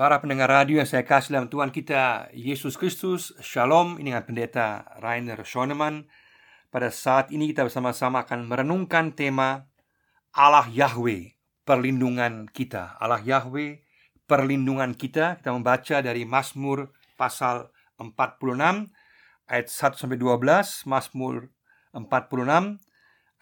Para pendengar radio yang saya kasih dalam Tuhan kita Yesus Kristus Shalom. Ini dengan pendeta Rainer Schoenemann. Pada saat ini kita bersama-sama akan merenungkan tema Allah Yahweh Perlindungan kita. Allah Yahweh Perlindungan kita. Kita membaca dari Mazmur pasal 46 Ayat 1 sampai 12 Mazmur 46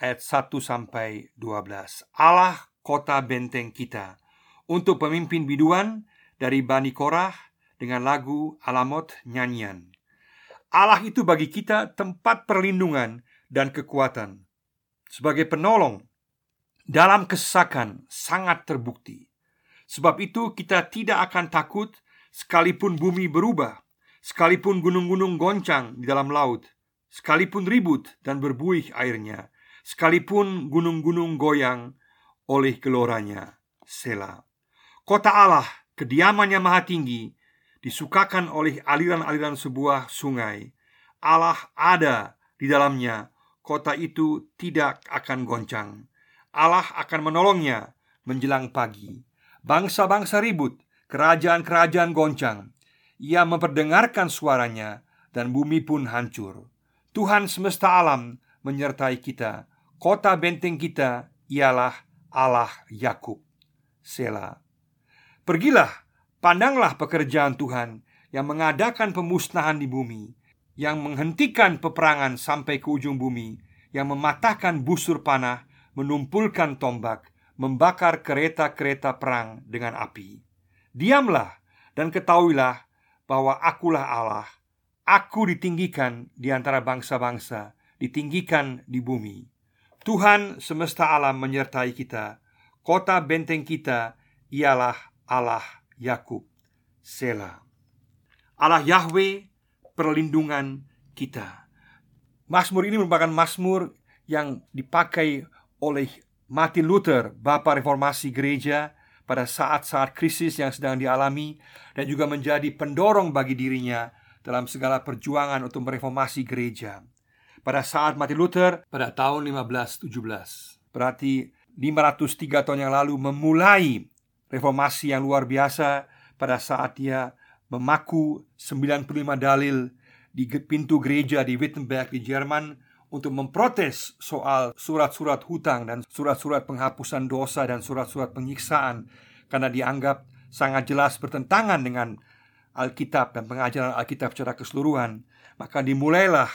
ayat 1 sampai 12 Allah kota benteng kita. Untuk pemimpin biduan dari Bani Korah dengan lagu Alamot nyanyian. Allah itu bagi kita tempat perlindungan dan kekuatan. Sebagai penolong dalam kesesakan sangat terbukti. Sebab itu kita tidak akan takut sekalipun bumi berubah, sekalipun gunung-gunung goncang di dalam laut, sekalipun ribut dan berbuih airnya, sekalipun gunung-gunung goyang oleh geloranya. Sela. Kota Allah Kediamannya maha tinggi Disukakan oleh aliran-aliran sebuah sungai. Allah ada di dalamnya Kota itu tidak akan goncang. Allah akan menolongnya menjelang pagi. Bangsa-bangsa ribut Kerajaan-kerajaan goncang. Ia memperdengarkan suaranya Dan bumi pun hancur. Tuhan semesta alam menyertai kita. Kota benteng kita ialah Allah Yakub. Selah. Pergilah, pandanglah pekerjaan Tuhan yang mengadakan pemusnahan di bumi, yang menghentikan peperangan sampai ke ujung bumi, yang mematahkan busur panah, menumpulkan tombak, membakar kereta-kereta perang dengan api. Diamlah dan ketahuilah bahwa akulah Allah. Aku ditinggikan di antara bangsa-bangsa, ditinggikan di bumi. Tuhan semesta alam menyertai kita. Kota benteng kita ialah Allah Yakub Sela Allah Yahweh perlindungan kita Mazmur ini merupakan mazmur yang dipakai oleh Martin Luther, Bapak Reformasi Gereja pada saat-saat krisis yang sedang dialami dan juga menjadi pendorong bagi dirinya dalam segala perjuangan untuk mereformasi gereja. Pada saat Martin Luther pada tahun 1517, berarti 503 tahun yang lalu memulai reformasi yang luar biasa pada saat dia memaku 95 dalil di pintu gereja di Wittenberg di Jerman untuk memprotes soal surat-surat hutang dan surat-surat penghapusan dosa dan surat-surat penyiksaan karena dianggap sangat jelas bertentangan dengan Alkitab dan pengajaran Alkitab secara keseluruhan, maka dimulailah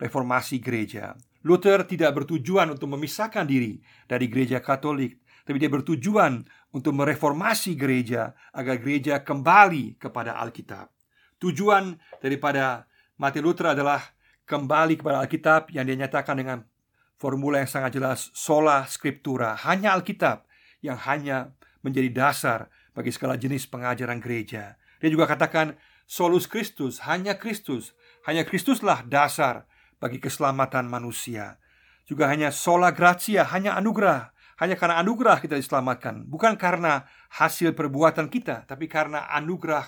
reformasi gereja. Luther tidak bertujuan untuk memisahkan diri dari gereja Katolik, tapi dia bertujuan untuk mereformasi gereja agar gereja kembali kepada Alkitab. Tujuan daripada Martin Luther adalah kembali kepada Alkitab yang dinyatakan dengan formula yang sangat jelas sola scriptura, hanya Alkitab yang hanya menjadi dasar bagi segala jenis pengajaran gereja. Dia juga katakan solus Kristus, hanya Kristus, hanya Kristuslah dasar bagi keselamatan manusia. Juga hanya sola gratia, hanya anugerah hanya karena anugerah kita diselamatkan, bukan karena hasil perbuatan kita, tapi karena anugerah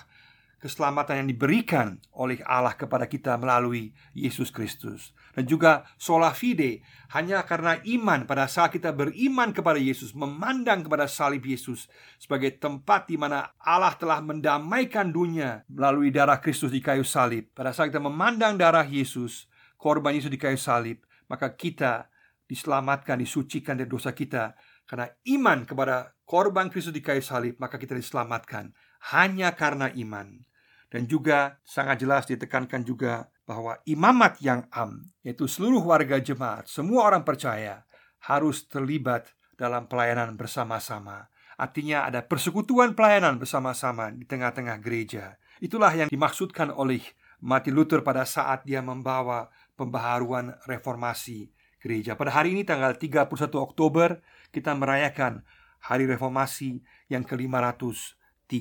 keselamatan yang diberikan oleh Allah kepada kita melalui Yesus Kristus. Dan juga sola fide, hanya karena iman pada saat kita beriman kepada Yesus, memandang kepada salib Yesus sebagai tempat di mana Allah telah mendamaikan dunia melalui darah Kristus di kayu salib. Pada saat kita memandang darah Yesus, korban Yesus di kayu salib, maka kita diselamatkan, disucikan dari dosa kita karena iman kepada korban Kristus di kayu salib, maka kita diselamatkan hanya karena iman. Dan juga sangat jelas ditekankan juga bahwa imamat yang am, yaitu seluruh warga jemaat, semua orang percaya harus terlibat dalam pelayanan bersama-sama. Artinya ada persekutuan pelayanan bersama-sama di tengah-tengah gereja. Itulah yang dimaksudkan oleh Martin Luther pada saat dia membawa pembaharuan reformasi gereja. Pada hari ini tanggal 31 Oktober kita merayakan Hari Reformasi yang ke-503.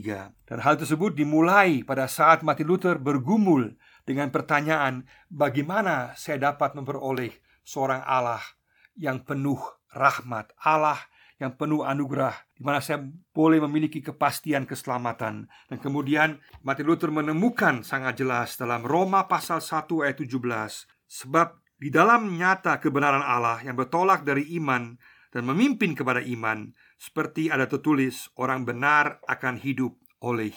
Dan hal tersebut dimulai pada saat Martin Luther bergumul dengan pertanyaan bagaimana saya dapat memperoleh seorang Allah yang penuh rahmat, Allah yang penuh anugerah di mana saya boleh memiliki kepastian keselamatan. Dan kemudian Martin Luther menemukan sangat jelas dalam Roma pasal 1 ayat 17 sebab di dalam nyata kebenaran Allah yang bertolak dari iman dan memimpin kepada iman, seperti ada tertulis, orang benar akan hidup oleh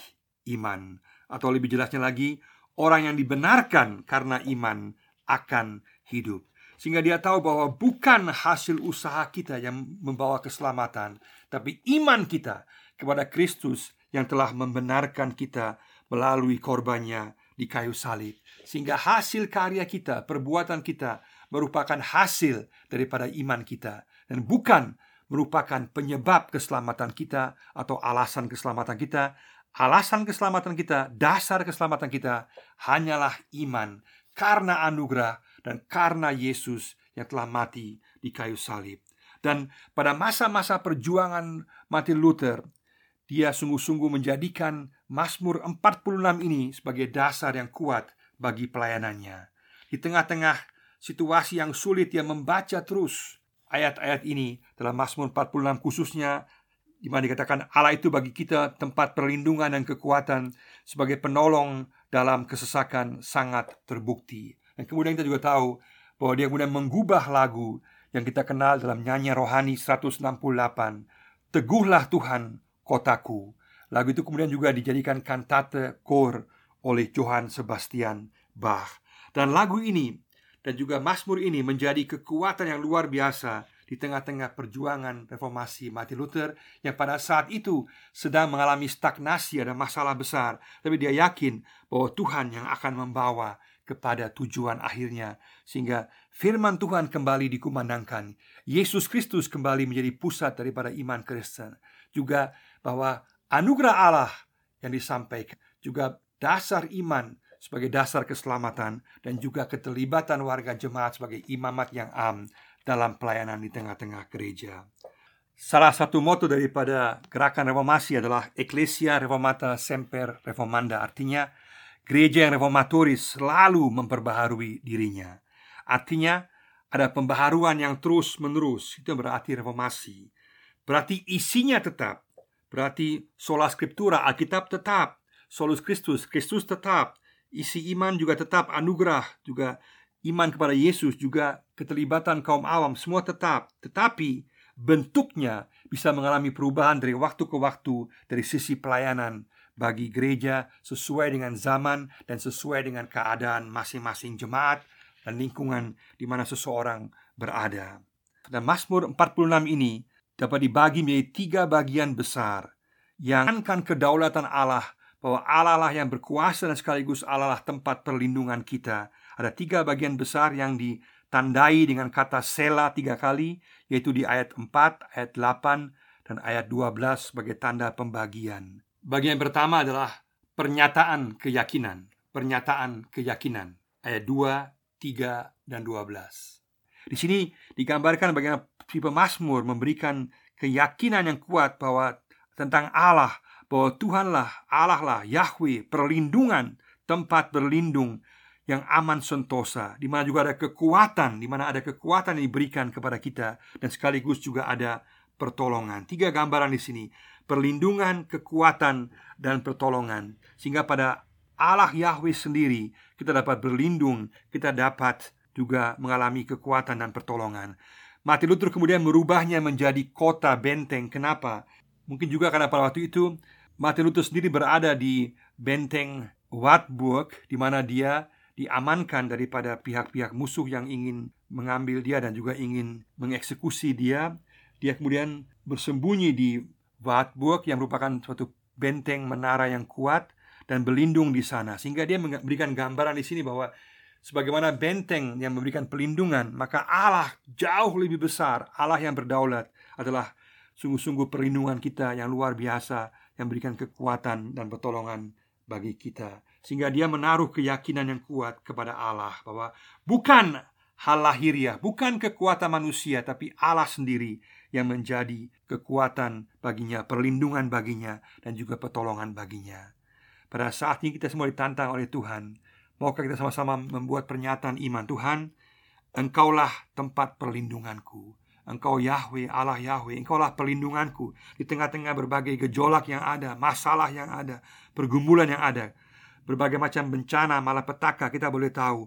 iman. Atau lebih jelasnya lagi, orang yang dibenarkan karena iman akan hidup. Sehingga dia tahu bahwa bukan hasil usaha kita yang membawa keselamatan, tapi iman kita kepada Kristus yang telah membenarkan kita melalui korbannya di kayu salib. Sehingga hasil karya kita, perbuatan kita merupakan hasil daripada iman kita dan bukan merupakan penyebab keselamatan kita atau alasan keselamatan kita. Alasan keselamatan kita, dasar keselamatan kita hanyalah iman karena anugerah dan karena Yesus yang telah mati di kayu salib. Dan pada masa-masa perjuangan Martin Luther, dia sungguh-sungguh menjadikan Mazmur 46 ini sebagai dasar yang kuat bagi pelayanannya. Di tengah-tengah situasi yang sulit dia membaca terus ayat-ayat ini dalam Mazmur 46 khususnya di mana dikatakan Allah itu bagi kita tempat perlindungan dan kekuatan sebagai penolong dalam kesesakan sangat terbukti. Dan kemudian kita juga tahu bahwa dia kemudian menggubah lagu yang kita kenal dalam nyanyi rohani 168 Teguhlah Tuhan kotaku Lagu itu kemudian juga dijadikan kantate kor oleh Johann Sebastian Bach. Dan lagu ini dan juga Mazmur ini menjadi kekuatan yang luar biasa di tengah-tengah perjuangan reformasi Martin Luther yang pada saat itu sedang mengalami stagnasi ada masalah besar. Tapi dia yakin bahwa Tuhan yang akan membawa kepada tujuan akhirnya. Sehingga firman Tuhan kembali dikumandangkan. Yesus Kristus kembali menjadi pusat daripada iman Kristen. Juga bahwa anugerah Allah yang disampaikan. Juga dasar iman sebagai dasar keselamatan dan juga keterlibatan warga jemaat sebagai imamat yang am dalam pelayanan di tengah-tengah gereja. Salah satu moto daripada gerakan reformasi adalah Ecclesia Reformata Semper Reformanda. Artinya gereja yang reformatoris selalu memperbaharui dirinya. Artinya ada pembaharuan yang terus menerus Itu berarti reformasi. Berarti isinya tetap. Berarti sola scriptura, Alkitab tetap Solus Kristus, Kristus tetap. Isi iman juga tetap. Anugerah Juga. Iman kepada Yesus Juga keterlibatan kaum awam. Semua tetap. Tetapi bentuknya bisa mengalami perubahan dari waktu ke waktu Dari sisi pelayanan bagi gereja sesuai dengan zaman dan sesuai dengan keadaan masing-masing jemaat dan lingkungan di mana seseorang berada. Dan Mazmur 46 ini dapat dibagi menjadi tiga bagian besar. Yang akan kedaulatan Allah bahwa Allah lah yang berkuasa dan sekaligus Allah lah tempat perlindungan kita. Ada tiga bagian besar yang ditandai dengan kata sela tiga kali, yaitu di ayat 4, ayat 8, dan ayat 12 sebagai tanda pembagian. Bagian pertama adalah pernyataan keyakinan. Pernyataan keyakinan. Ayat 2, 3, dan 12. Di sini digambarkan bagaimana si pemazmur memberikan keyakinan yang kuat bahwa tentang Allah bahwa Tuhanlah, Allah lah, Yahweh, perlindungan, tempat berlindung yang aman sentosa, di mana juga ada kekuatan, di mana ada kekuatan yang diberikan kepada kita dan sekaligus juga ada pertolongan. Tiga gambaran di sini, perlindungan, kekuatan, dan pertolongan. Sehingga pada Allah Yahweh sendiri kita dapat berlindung, kita dapat juga mengalami kekuatan dan pertolongan. Martin Luther kemudian merubahnya menjadi kota benteng. Kenapa? Mungkin juga karena pada waktu itu Martin Luther sendiri berada di benteng Wartburg di mana dia diamankan daripada pihak-pihak musuh yang ingin mengambil dia dan juga ingin mengeksekusi dia. Dia kemudian bersembunyi di Wartburg yang merupakan suatu benteng menara yang kuat dan berlindung di sana. Sehingga dia memberikan gambaran di sini bahwa sebagaimana benteng yang memberikan perlindungan, maka Allah jauh lebih besar, Allah yang berdaulat adalah sungguh-sungguh perlindungan kita yang luar biasa yang berikan kekuatan dan pertolongan bagi kita sehingga dia menaruh keyakinan yang kuat kepada Allah bahwa bukan hal lahiriah, bukan kekuatan manusia tapi Allah sendiri yang menjadi kekuatan baginya, perlindungan baginya dan juga pertolongan baginya. Pada saat ini kita semua ditantang oleh Tuhan. Maukah kita sama-sama membuat pernyataan iman Tuhan, Engkaulah tempat perlindunganku. Engkau Yahweh, Allah Yahweh, Engkaulah perlindunganku di tengah-tengah berbagai gejolak yang ada, masalah yang ada, pergumulan yang ada, berbagai macam bencana, malapetaka kita boleh tahu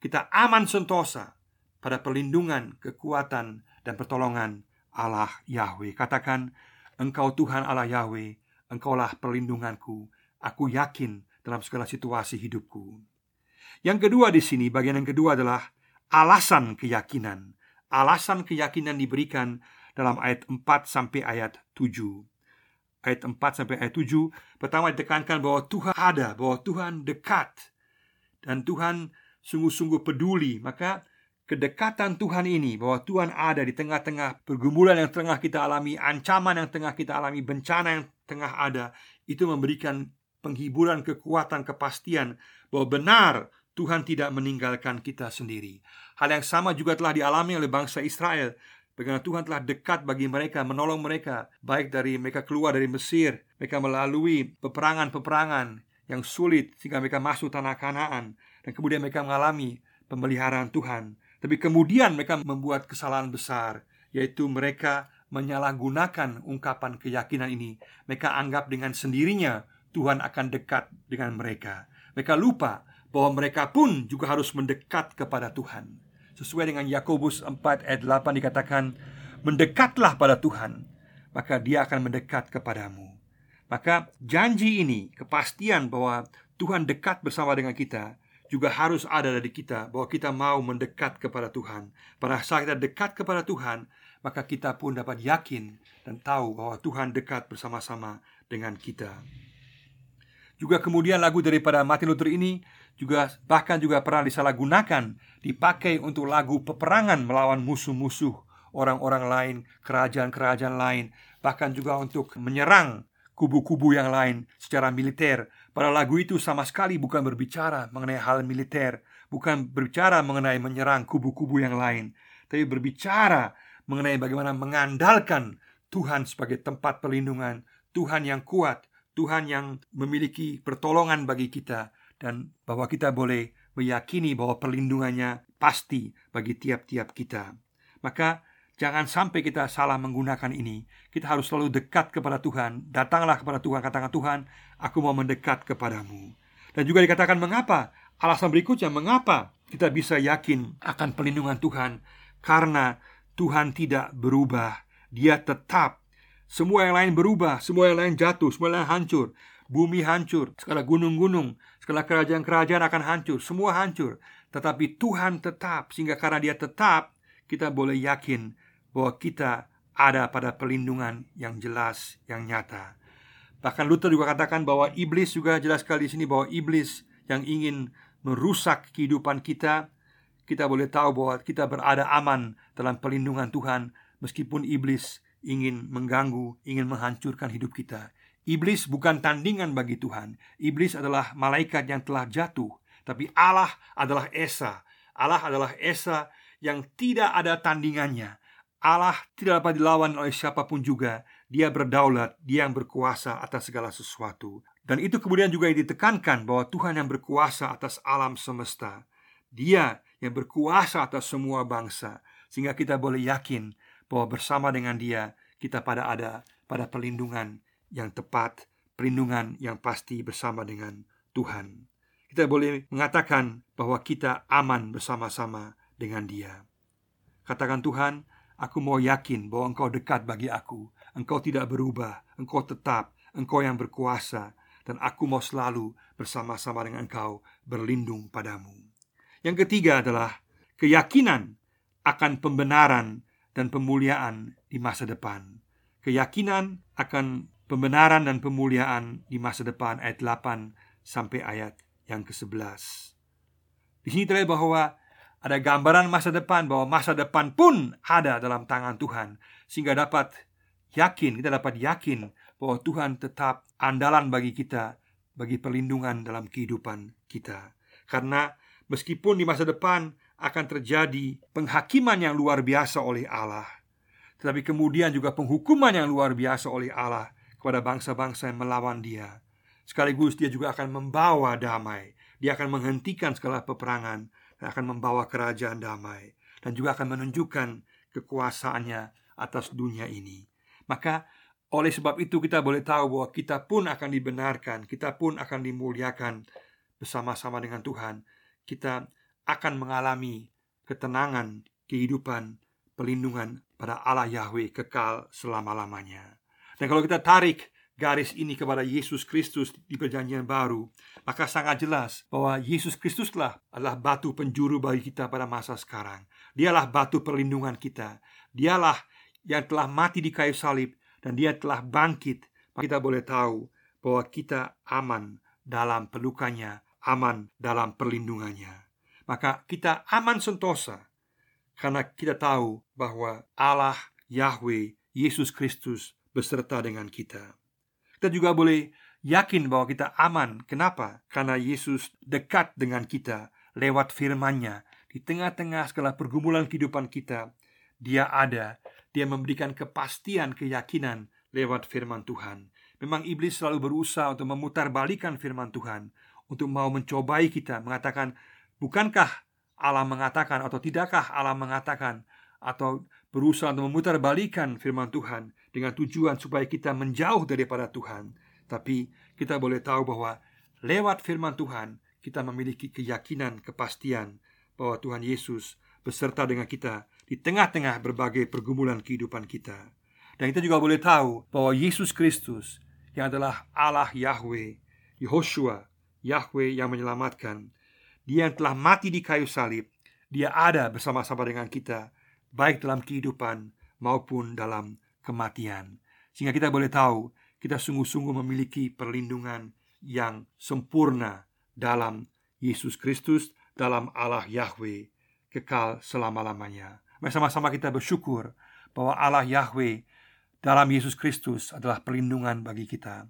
kita aman sentosa pada perlindungan, kekuatan, dan pertolongan Allah Yahweh. Katakan, Engkau Tuhan Allah Yahweh, Engkaulah perlindunganku, aku yakin dalam segala situasi hidupku. Yang kedua di sini, bagian yang kedua adalah alasan keyakinan. Alasan keyakinan diberikan dalam ayat 4 sampai ayat 7. Ayat 4 sampai ayat 7 pertama ditekankan bahwa Tuhan ada, bahwa Tuhan dekat dan Tuhan sungguh-sungguh peduli. Maka kedekatan Tuhan ini bahwa Tuhan ada di tengah-tengah pergumulan yang tengah kita alami, ancaman yang tengah kita alami, bencana yang tengah ada, itu memberikan penghiburan, kekuatan, kepastian bahwa benar Tuhan tidak meninggalkan kita sendiri. Hal yang sama juga telah dialami oleh bangsa Israel. Bagaimana Tuhan telah dekat bagi mereka, menolong mereka, baik dari mereka keluar dari Mesir, mereka melalui peperangan-peperangan yang sulit sehingga mereka masuk tanah Kanaan dan kemudian mereka mengalami pemeliharaan Tuhan. Tapi kemudian mereka membuat kesalahan besar, yaitu mereka menyalahgunakan ungkapan keyakinan ini. Mereka anggap dengan sendirinya Tuhan akan dekat dengan mereka. Mereka lupa bahwa mereka pun juga harus mendekat kepada Tuhan. Sesuai dengan Yakobus 4 ayat 8 dikatakan, "Mendekatlah pada Tuhan, maka Dia akan mendekat kepadamu." Maka janji ini, kepastian bahwa Tuhan dekat bersama dengan kita juga harus ada dari kita bahwa kita mau mendekat kepada Tuhan. Pada saat kita dekat kepada Tuhan, maka kita pun dapat yakin dan tahu bahwa Tuhan dekat bersama-sama dengan kita. Juga kemudian lagu daripada Martin Luther ini juga bahkan juga pernah disalahgunakan dipakai untuk lagu peperangan melawan musuh-musuh orang-orang lain, kerajaan-kerajaan lain, bahkan juga untuk menyerang kubu-kubu yang lain secara militer. Pada lagu itu sama sekali bukan berbicara mengenai hal militer, bukan berbicara mengenai menyerang kubu-kubu yang lain, tapi berbicara mengenai bagaimana mengandalkan Tuhan sebagai tempat perlindungan, Tuhan yang kuat, Tuhan yang memiliki pertolongan bagi kita dan bahwa kita boleh meyakini bahwa perlindungannya pasti bagi tiap-tiap kita. Maka jangan sampai kita salah menggunakan ini. Kita harus selalu dekat kepada Tuhan. Datanglah kepada Tuhan, katakan Tuhan, aku mau mendekat kepadamu. Dan juga dikatakan mengapa? Alasan berikutnya mengapa kita bisa yakin akan perlindungan Tuhan? Karena Tuhan tidak berubah. Dia tetap semua yang lain berubah, semua yang lain jatuh, semua yang lain hancur bumi hancur, segala gunung-gunung, segala kerajaan-kerajaan akan hancur, semua hancur. Tetapi Tuhan tetap, sehingga karena Dia tetap, kita boleh yakin bahwa kita ada pada perlindungan yang jelas, yang nyata. Bahkan Luther juga katakan bahwa iblis juga jelas sekali di sini bahwa iblis yang ingin merusak kehidupan kita, kita boleh tahu bahwa kita berada aman dalam perlindungan Tuhan meskipun iblis ingin mengganggu, ingin menghancurkan hidup kita. Iblis bukan tandingan bagi Tuhan. Iblis adalah malaikat yang telah jatuh, tapi Allah adalah Esa. Allah adalah Esa yang tidak ada tandingannya. Allah tidak dapat dilawan oleh siapa pun juga. Dia berdaulat, dia yang berkuasa atas segala sesuatu. Dan itu kemudian juga ditekankan bahwa Tuhan yang berkuasa atas alam semesta. Dia yang berkuasa atas semua bangsa. Sehingga kita boleh yakin bahwa bersama dengan dia kita pada ada pada perlindungan yang tepat, perlindungan yang pasti bersama dengan Tuhan. Kita boleh mengatakan bahwa kita aman bersama-sama dengan Dia. Katakan Tuhan, aku mau yakin bahwa Engkau dekat bagi aku. Engkau tidak berubah, Engkau tetap, Engkau yang berkuasa, dan aku mau selalu bersama-sama dengan Engkau berlindung padamu. Yang ketiga adalah keyakinan akan pembenaran dan pemuliaan di masa depan. Keyakinan akan pembenaran dan pemuliaan di masa depan ayat 8 sampai ayat yang ke-11. Di sini terlihat bahwa ada gambaran masa depan bahwa masa depan pun ada dalam tangan Tuhan sehingga dapat yakin kita dapat yakin bahwa Tuhan tetap andalan bagi kita bagi perlindungan dalam kehidupan kita. Karena meskipun di masa depan akan terjadi penghakiman yang luar biasa oleh Allah, tetapi kemudian juga penghukuman yang luar biasa oleh Allah kepada bangsa-bangsa yang melawan dia. Sekaligus dia juga akan membawa damai. Dia akan menghentikan segala peperangan dan akan membawa kerajaan damai dan juga akan menunjukkan kekuasaannya atas dunia ini. Maka oleh sebab itu kita boleh tahu bahwa kita pun akan dibenarkan, kita pun akan dimuliakan bersama-sama dengan Tuhan. Kita akan mengalami ketenangan, kehidupan, pelindungan pada Allah Yahweh kekal selama-lamanya. Dan kalau kita tarik garis ini kepada Yesus Kristus di perjanjian baru, maka sangat jelas bahwa Yesus Kristuslah adalah batu penjuru bagi kita pada masa sekarang. Dialah batu perlindungan kita. Dialah yang telah mati di kayu salib dan dia telah bangkit. Kita boleh tahu bahwa kita aman dalam pelukannya, aman dalam perlindungannya. Maka kita aman sentosa karena kita tahu bahwa Allah Yahweh Yesus Kristus beserta dengan kita. Kita juga boleh yakin bahwa kita aman. Kenapa? Karena Yesus dekat dengan kita lewat firman-Nya. Di tengah-tengah segala pergumulan kehidupan kita, Dia ada. Dia memberikan kepastian, keyakinan lewat firman Tuhan. Memang iblis selalu berusaha untuk memutarbalikan firman Tuhan, untuk mau mencobai kita, mengatakan, "Bukankah Allah mengatakan atau tidakkah Allah mengatakan?" atau berusaha untuk memutarbalikan firman Tuhan dengan tujuan supaya kita menjauh daripada Tuhan. Tapi kita boleh tahu bahwa lewat firman Tuhan kita memiliki keyakinan, kepastian bahwa Tuhan Yesus beserta dengan kita di tengah-tengah berbagai pergumulan kehidupan kita. Dan kita juga boleh tahu bahwa Yesus Kristus yang adalah Allah Yahweh, Yehoshua, Yahweh yang menyelamatkan, Dia yang telah mati di kayu salib, Dia ada bersama-sama dengan kita, baik dalam kehidupan maupun dalam kematian. Sehingga kita boleh tahu kita sungguh-sungguh memiliki perlindungan yang sempurna dalam Yesus Kristus, dalam Allah Yahweh, kekal selama-lamanya. Mari sama-sama kita bersyukur bahwa Allah Yahweh dalam Yesus Kristus adalah perlindungan bagi kita.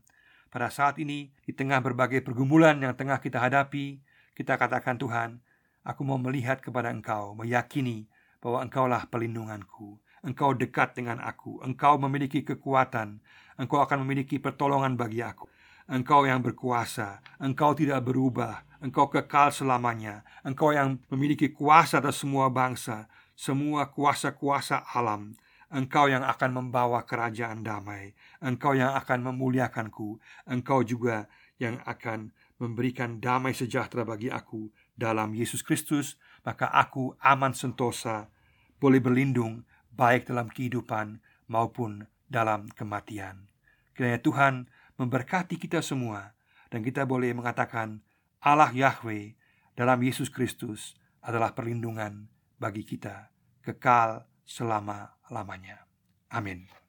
Pada saat ini, di tengah berbagai pergumulan yang tengah kita hadapi, kita katakan Tuhan, aku mau melihat kepada Engkau, meyakini bahwa Engkaulah perlindunganku. Engkau dekat dengan aku, engkau memiliki kekuatan, engkau akan memiliki pertolongan bagi aku. Engkau yang berkuasa, engkau tidak berubah, engkau kekal selamanya. Engkau yang memiliki kuasa atas semua bangsa, semua kuasa-kuasa alam. Engkau yang akan membawa kerajaan damai, engkau yang akan memuliakanku, engkau juga yang akan memberikan damai sejahtera bagi aku dalam Yesus Kristus, maka aku aman sentosa, boleh berlindung baik dalam kehidupan maupun dalam kematian. Kiranya Tuhan memberkati kita semua dan kita boleh mengatakan Allah Yahweh dalam Yesus Kristus adalah perlindungan bagi kita kekal selama-lamanya. Amin.